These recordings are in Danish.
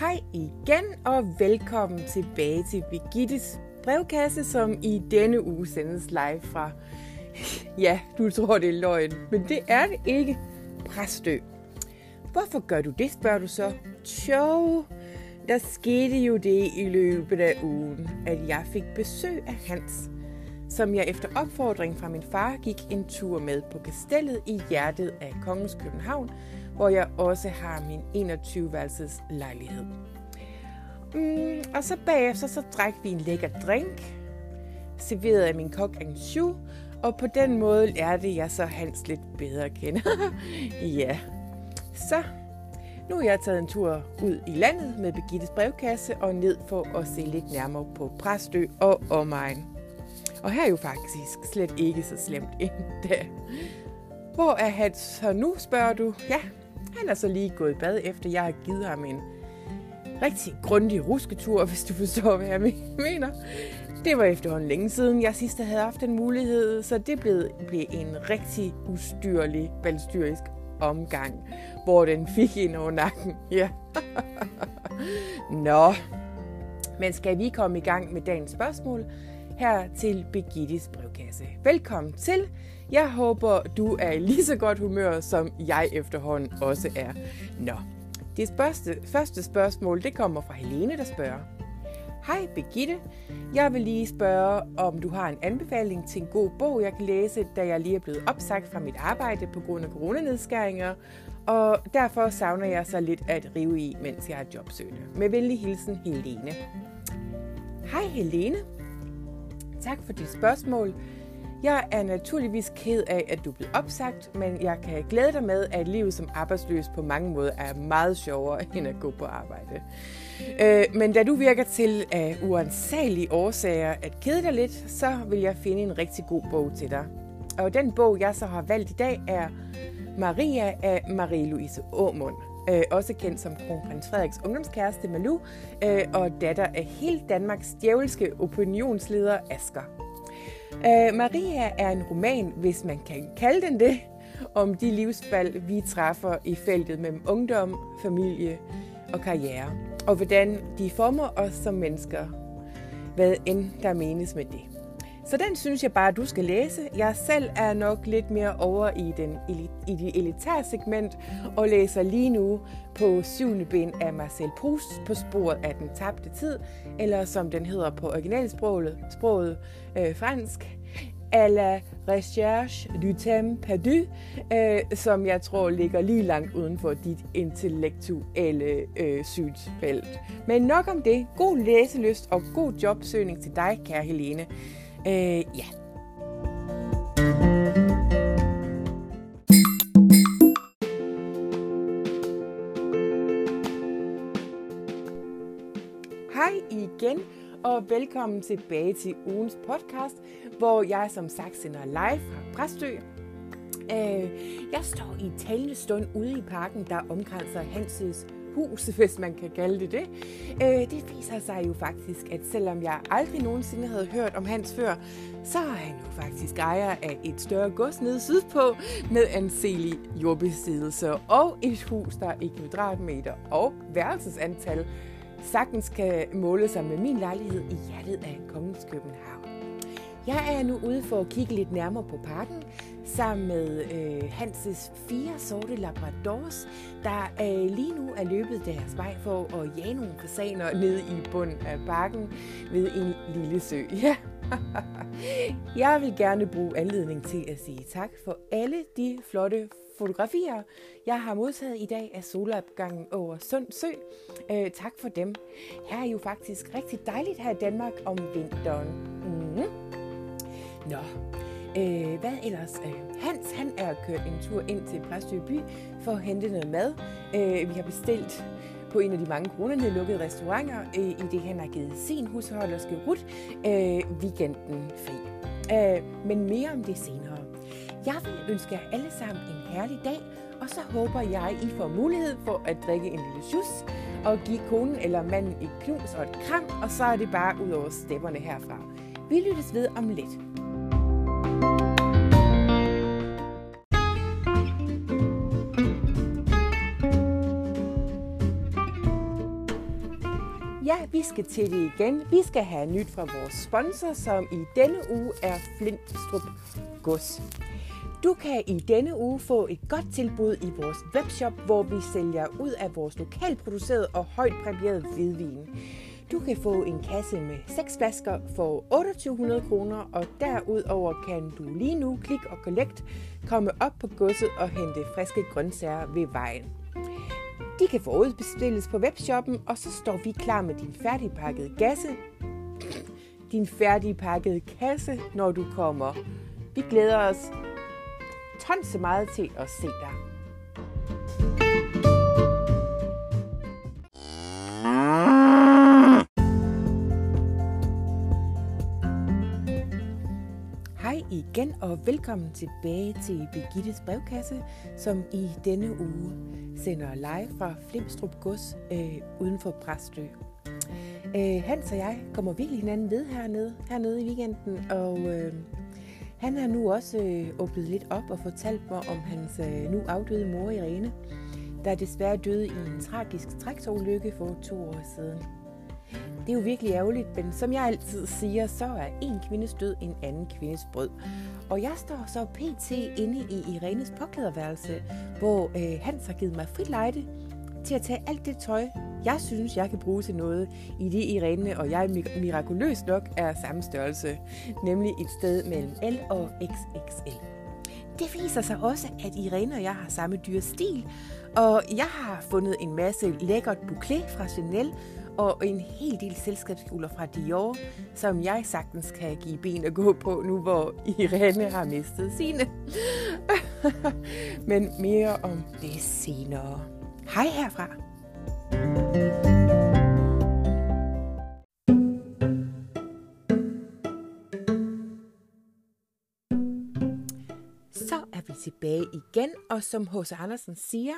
Hej igen og velkommen tilbage til Birgittes brevkasse, som i denne uge sendes live fra, ja, du tror det er løgn, men det er det ikke, Præstø. Hvorfor gør du det, spørger du så? Tjo, der skete jo det i løbet af ugen, at jeg fik besøg af Hans, som jeg efter opfordring fra min far gik en tur med på kastellet i hjertet af Kongens København, hvor jeg også har min 21-værelses lejlighed. Mm, og så bagefter så drak vi en lækker drink, serveret af min kok Anshu, og på den måde lærte jeg så Hans lidt bedre at kende. ja, så nu er jeg taget en tur ud i landet med Begittes brevkasse og ned for at se lidt nærmere på Præstø og omegn. Og her er jo faktisk slet ikke så slemt endda. Hvor er han så nu, spørger du? Ja, han er så lige gået i bad, efter jeg har givet ham en rigtig grundig rusketur, hvis du forstår, hvad jeg mener. Det var efterhånden længe siden, jeg sidst havde haft den mulighed, så det blev, blev en rigtig ustyrlig, balstyrisk omgang, hvor den fik ind over nakken. Ja. Nå, men skal vi komme i gang med dagens spørgsmål? Her til Birgittis brevkasse. Velkommen til. Jeg håber, du er i lige så godt humør, som jeg efterhånden også er. Nå, det første, første spørgsmål det kommer fra Helene, der spørger. Hej Birgitte, jeg vil lige spørge, om du har en anbefaling til en god bog, jeg kan læse, da jeg lige er blevet opsagt fra mit arbejde på grund af coronanedskæringer, og derfor savner jeg så lidt at rive i, mens jeg er jobsøgende. Med venlig hilsen, Helene. Hej Helene. Tak for dit spørgsmål. Jeg er naturligvis ked af, at du blev opsagt, men jeg kan glæde dig med, at livet som arbejdsløs på mange måder er meget sjovere end at gå på arbejde. Øh, men da du virker til af uansagelige årsager at kede dig lidt, så vil jeg finde en rigtig god bog til dig. Og den bog, jeg så har valgt i dag, er Maria af Marie-Louise Aumund. Øh, også kendt som kronprins Frederiks ungdomskæreste Malu, øh, og datter af hele Danmarks djævelske opinionsleder Asker. Øh, Maria er en roman, hvis man kan kalde den det, om de livsvalg, vi træffer i feltet mellem ungdom, familie og karriere, og hvordan de former os som mennesker, hvad end der menes med det. Så den synes jeg bare, du skal læse. Jeg selv er nok lidt mere over i, den, i det elitære segment og læser lige nu på syvende ben af Marcel Proust på sporet af den tabte tid, eller som den hedder på originalsproget, sproget, øh, fransk, à la recherche du temps perdu, øh, som jeg tror ligger lige langt uden for dit intellektuelle øh, synsfelt. Men nok om det. God læselyst og god jobsøgning til dig, kære Helene. Øh, ja. Hej igen, og velkommen tilbage til ugens podcast, hvor jeg som sagt sender live fra Præstø. Øh, jeg står i talende stund ude i parken, der omkranser Hanses hus, hvis man kan kalde det det. Øh, det viser sig jo faktisk, at selvom jeg aldrig nogensinde havde hørt om Hans før, så er han jo faktisk ejer af et større gods nede sydpå med anselig jordbesiddelse og et hus, der er i kvadratmeter og værelsesantal sagtens kan måle sig med min lejlighed i hjertet af Kongens København. Jeg er nu ude for at kigge lidt nærmere på parken, sammen med øh, Hanses fire sorte labradors, der øh, lige nu er løbet deres vej for at jage nogle fasaner ned i bunden af bakken ved en lille sø. Ja. Jeg vil gerne bruge anledning til at sige tak for alle de flotte fotografier, jeg har modtaget i dag af solopgangen over Sund Sø. Øh, tak for dem. Her er jo faktisk rigtig dejligt her i Danmark om vinteren. Mm. Nå, øh, hvad ellers? Øh, Hans, han er kørt en tur ind til Præstø by for at hente noget mad. Øh, vi har bestilt på en af de mange coronanedlukkede restauranter, øh, i det han har givet sin husholderske Rut øh, weekenden fri. Øh, men mere om det senere. Jeg vil ønske jer alle sammen en herlig dag, og så håber jeg, I får mulighed for at drikke en lille jus og give konen eller manden et knus og et kram, og så er det bare ud over stepperne herfra. Vi lyttes ved om lidt. Vi skal til det igen. Vi skal have nyt fra vores sponsor, som i denne uge er Flintstrup Gods. Du kan i denne uge få et godt tilbud i vores webshop, hvor vi sælger ud af vores lokalproducerede og højt præmierede hvidvin. Du kan få en kasse med 6 flasker for 2800 kroner, og derudover kan du lige nu, klik og collect, komme op på godset og hente friske grøntsager ved vejen. De kan forudbestilles på webshoppen, og så står vi klar med din færdigpakkede gasse, din færdigpakkede kasse, når du kommer. Vi glæder os tons så meget til at se dig. Igen og velkommen tilbage til Birgittes brevkasse, som i denne uge sender live fra Flimstrup Gods øh, uden for Præstø. Øh, Hans og jeg kommer virkelig hinanden ved hernede, hernede i weekenden, og øh, han har nu også øh, åbnet lidt op og fortalt mig om hans øh, nu afdøde mor Irene, der desværre døde i en tragisk traktorulykke for to år siden. Det er jo virkelig ærgerligt, men som jeg altid siger, så er en kvindes død en anden kvindes brød. Og jeg står så pt. inde i Irenes påklæderværelse, hvor øh, Hans har givet mig frit lejde til at tage alt det tøj, jeg synes, jeg kan bruge til noget, i det Irene og jeg mirakuløst nok er samme størrelse, nemlig et sted mellem L og XXL. Det viser sig også, at Irene og jeg har samme dyre stil, og jeg har fundet en masse lækkert bouclé fra Chanel, og en hel del selskabskjoler fra Dior, som jeg sagtens kan give ben at gå på nu, hvor Irene har mistet sine. Men mere om det senere. Hej herfra. Så er vi tilbage igen, og som H.C. Andersen siger,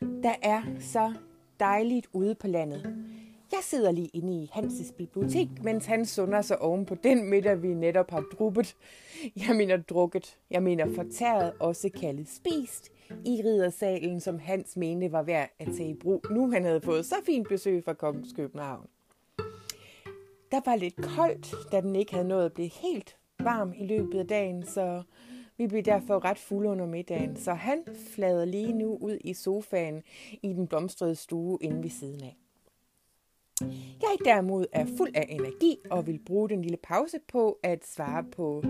der er så dejligt ude på landet. Jeg sidder lige inde i Hanses bibliotek, mens han sunder sig oven på den middag, vi netop har druppet. Jeg mener drukket. Jeg mener fortæret, også kaldet spist, i riddersalen, som Hans mente var værd at tage i brug. Nu han havde fået så fint besøg fra Kongens København. Der var lidt koldt, da den ikke havde nået at blive helt varm i løbet af dagen, så vi blev derfor ret fulde under middagen. Så han flader lige nu ud i sofaen i den blomstrede stue inde ved siden af. Jeg derimod er fuld af energi og vil bruge den lille pause på at svare på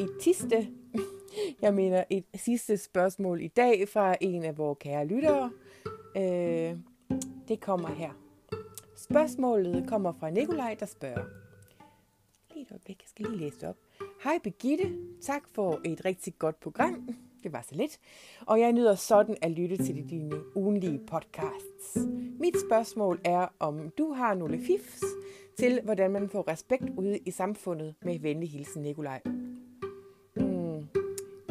et sidste, jeg mener et sidste spørgsmål i dag fra en af vores kære lyttere. Øh, det kommer her. Spørgsmålet kommer fra Nikolaj, der spørger. Lige et øjeblik, jeg skal lige læse det op. Hej Begitte, tak for et rigtig godt program. Det var så lidt. Og jeg nyder sådan at lytte til dine ugenlige podcasts. Mit spørgsmål er, om du har nogle fifs til, hvordan man får respekt ude i samfundet med venlig hilsen, Nikolaj. Hmm.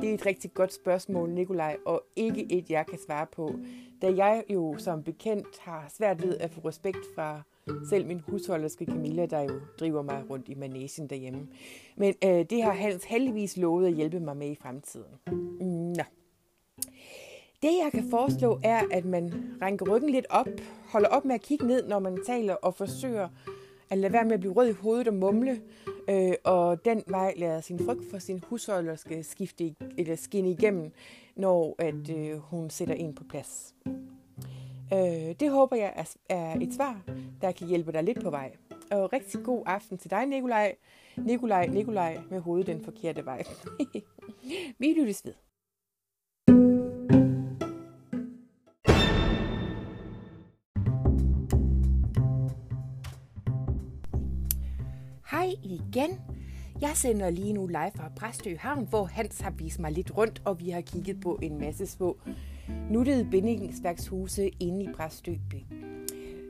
Det er et rigtig godt spørgsmål, Nikolaj, og ikke et, jeg kan svare på, da jeg jo som bekendt har svært ved at få respekt fra selv min husholderske Camilla, der jo driver mig rundt i managen derhjemme. Men øh, det har Hans heldigvis lovet at hjælpe mig med i fremtiden. Mm. Det jeg kan foreslå er, at man rænker ryggen lidt op, holder op med at kigge ned, når man taler, og forsøger at lade være med at blive rød i hovedet og mumle, øh, og den vej lader sin frygt for sin husholder skal skifte eller skinne igennem, når at, øh, hun sætter en på plads. Øh, det håber jeg er, er et svar, der kan hjælpe dig lidt på vej. Og rigtig god aften til dig, Nikolaj. Nikolaj, Nikolaj med hovedet den forkerte vej. Vi lyttes ved. Hej igen. Jeg sender lige nu live fra Præstø Havn, hvor Hans har vist mig lidt rundt, og vi har kigget på en masse små nuttede bindingsværkshuse inde i Præstøby.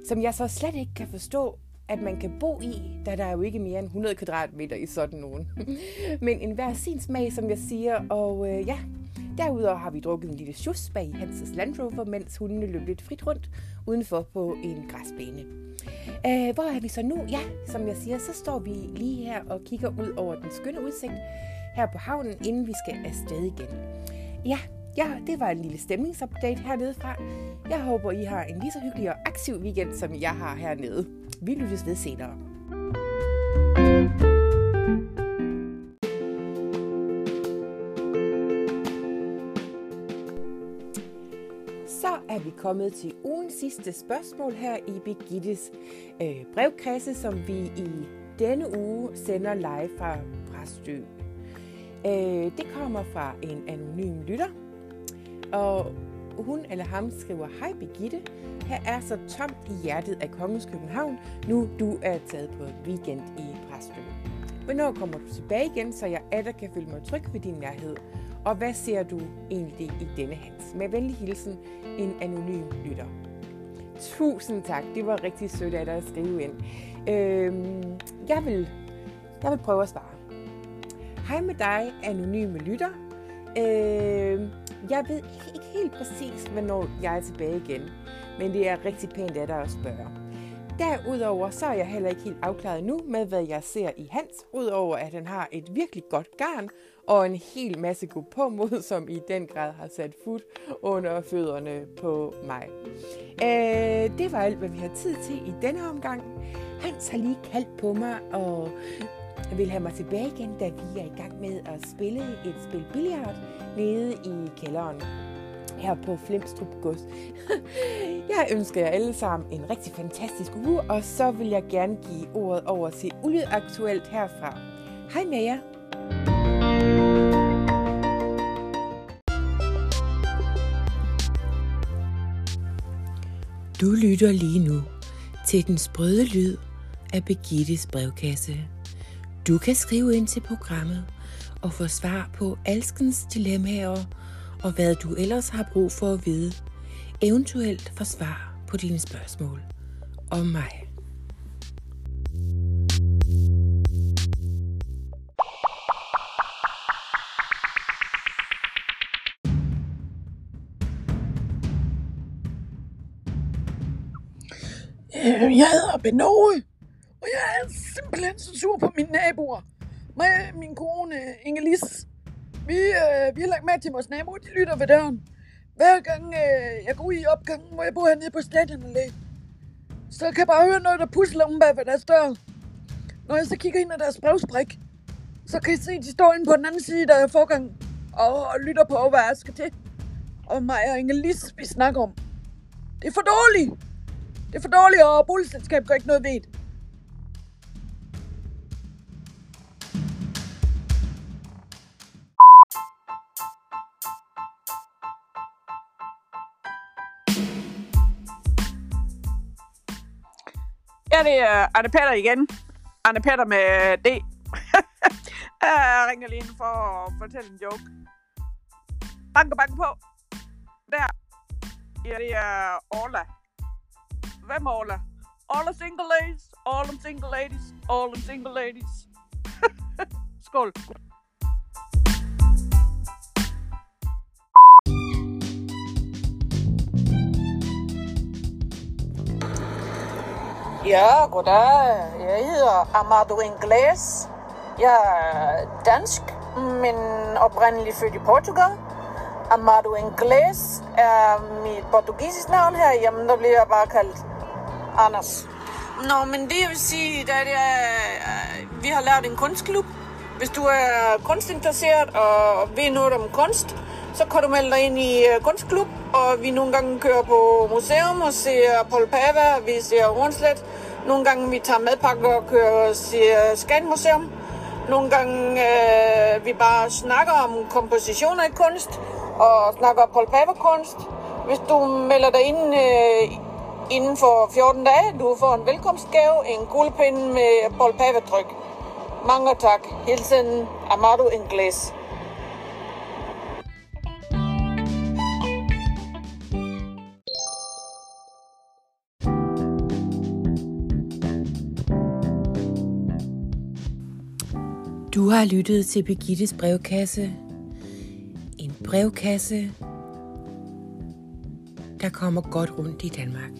Som jeg så slet ikke kan forstå, at man kan bo i, da der er jo ikke mere end 100 kvadratmeter i sådan nogen. Men en hver sin smag, som jeg siger, og øh, ja, derudover har vi drukket en lille sjus bag Hanses Land Rover, mens hundene løb lidt frit rundt udenfor på en græsbane. Øh, hvor er vi så nu? Ja, som jeg siger, så står vi lige her og kigger ud over den skønne udsigt her på havnen, inden vi skal afsted igen. Ja, Ja, det var en lille stemningsupdate hernede fra. Jeg håber, I har en lige så hyggelig og aktiv weekend, som jeg har hernede. Vi lyttes ved senere. Så er vi kommet til ugens sidste spørgsmål her i Begittes øh, brevkasse, som vi i denne uge sender live fra Præstø. Øh, det kommer fra en anonym lytter, og hun eller ham skriver, Hej Begitte, her er så tomt i hjertet af Kongens København, nu du er taget på weekend i Præstø. Hvornår kommer du tilbage igen, så jeg atter kan føle mig tryg ved din nærhed? Og hvad ser du egentlig i denne hans? Med venlig hilsen, en anonym lytter. Tusind tak, det var rigtig sødt af dig at skrive ind. Øhm, jeg, vil, jeg vil prøve at svare. Hej med dig, anonyme lytter. Øhm, jeg ved ikke helt præcis, hvornår jeg er tilbage igen, men det er rigtig pænt af dig at spørge. Derudover så er jeg heller ikke helt afklaret nu med, hvad jeg ser i Hans, udover at han har et virkelig godt garn og en hel masse god på mod, som i den grad har sat fod under fødderne på mig. Øh, det var alt, hvad vi har tid til i denne omgang. Hans har lige kaldt på mig og vil have mig tilbage igen, da vi er i gang med at spille et spil billiard nede i kælderen her på Flimstrup Gods. jeg ønsker jer alle sammen en rigtig fantastisk uge, og så vil jeg gerne give ordet over til Aktuelt herfra. Hej med jer! Du lytter lige nu til den sprøde lyd af Begittes brevkasse. Du kan skrive ind til programmet og få svar på alskens dilemmaer og hvad du ellers har brug for at vide, eventuelt for svar på dine spørgsmål om mig. Øh, jeg hedder Benoe, og jeg er simpelthen så sur på mine naboer. Med min kone Ingelis, vi, øh, vi har lagt mærke til vores naboer, de lytter ved døren. Hver gang øh, jeg går ud i opgangen, hvor jeg bor hernede på stadionallæ, så kan jeg bare høre noget, der pusler om bag ved deres dør. Når jeg så kigger ind ad deres brevspræk, så kan jeg se, at de står inde på den anden side, der er forgang, og, og lytter på, hvad jeg skal til. Og mig og Ingelis, vi snakker om. Det er for dårligt. Det er for dårligt, og boligselskabet gør ikke noget ved det. Ja, det øh, er Anne Petter igen. Anne Petter med D. Øh, jeg ringer lige ind for at fortælle en joke. Banke, banke på. Der. Ja, det er Orla. Hvem er Orla? All the single ladies, all the single ladies, all the single ladies. Skål. Ja, goddag. Jeg hedder Amado Ingles. Jeg er dansk, men oprindeligt født i Portugal. Amado Ingles er mit portugisisk navn her. Jamen, der bliver jeg bare kaldt Anders. Nå, men det jeg vil sige, det er, øh, vi har lavet en kunstklub. Hvis du er kunstinteresseret og ved noget om kunst, så kan du melde dig ind i øh, kunstklub, og vi nogle gange kører på museum og ser Paul Pava, vi ser Hornslet. Nogle gange vi tager madpakker og kører og ser Skanmuseum. Nogle gange øh, vi bare snakker om kompositioner i kunst og snakker Paul Pava kunst. Hvis du melder dig ind øh, inden for 14 dage, du får en velkomstgave, en guldpind med Paul Pava tryk. Mange tak. Hilsen Amado Ingles. Du har lyttet til Begittes brevkasse. En brevkasse, der kommer godt rundt i Danmark.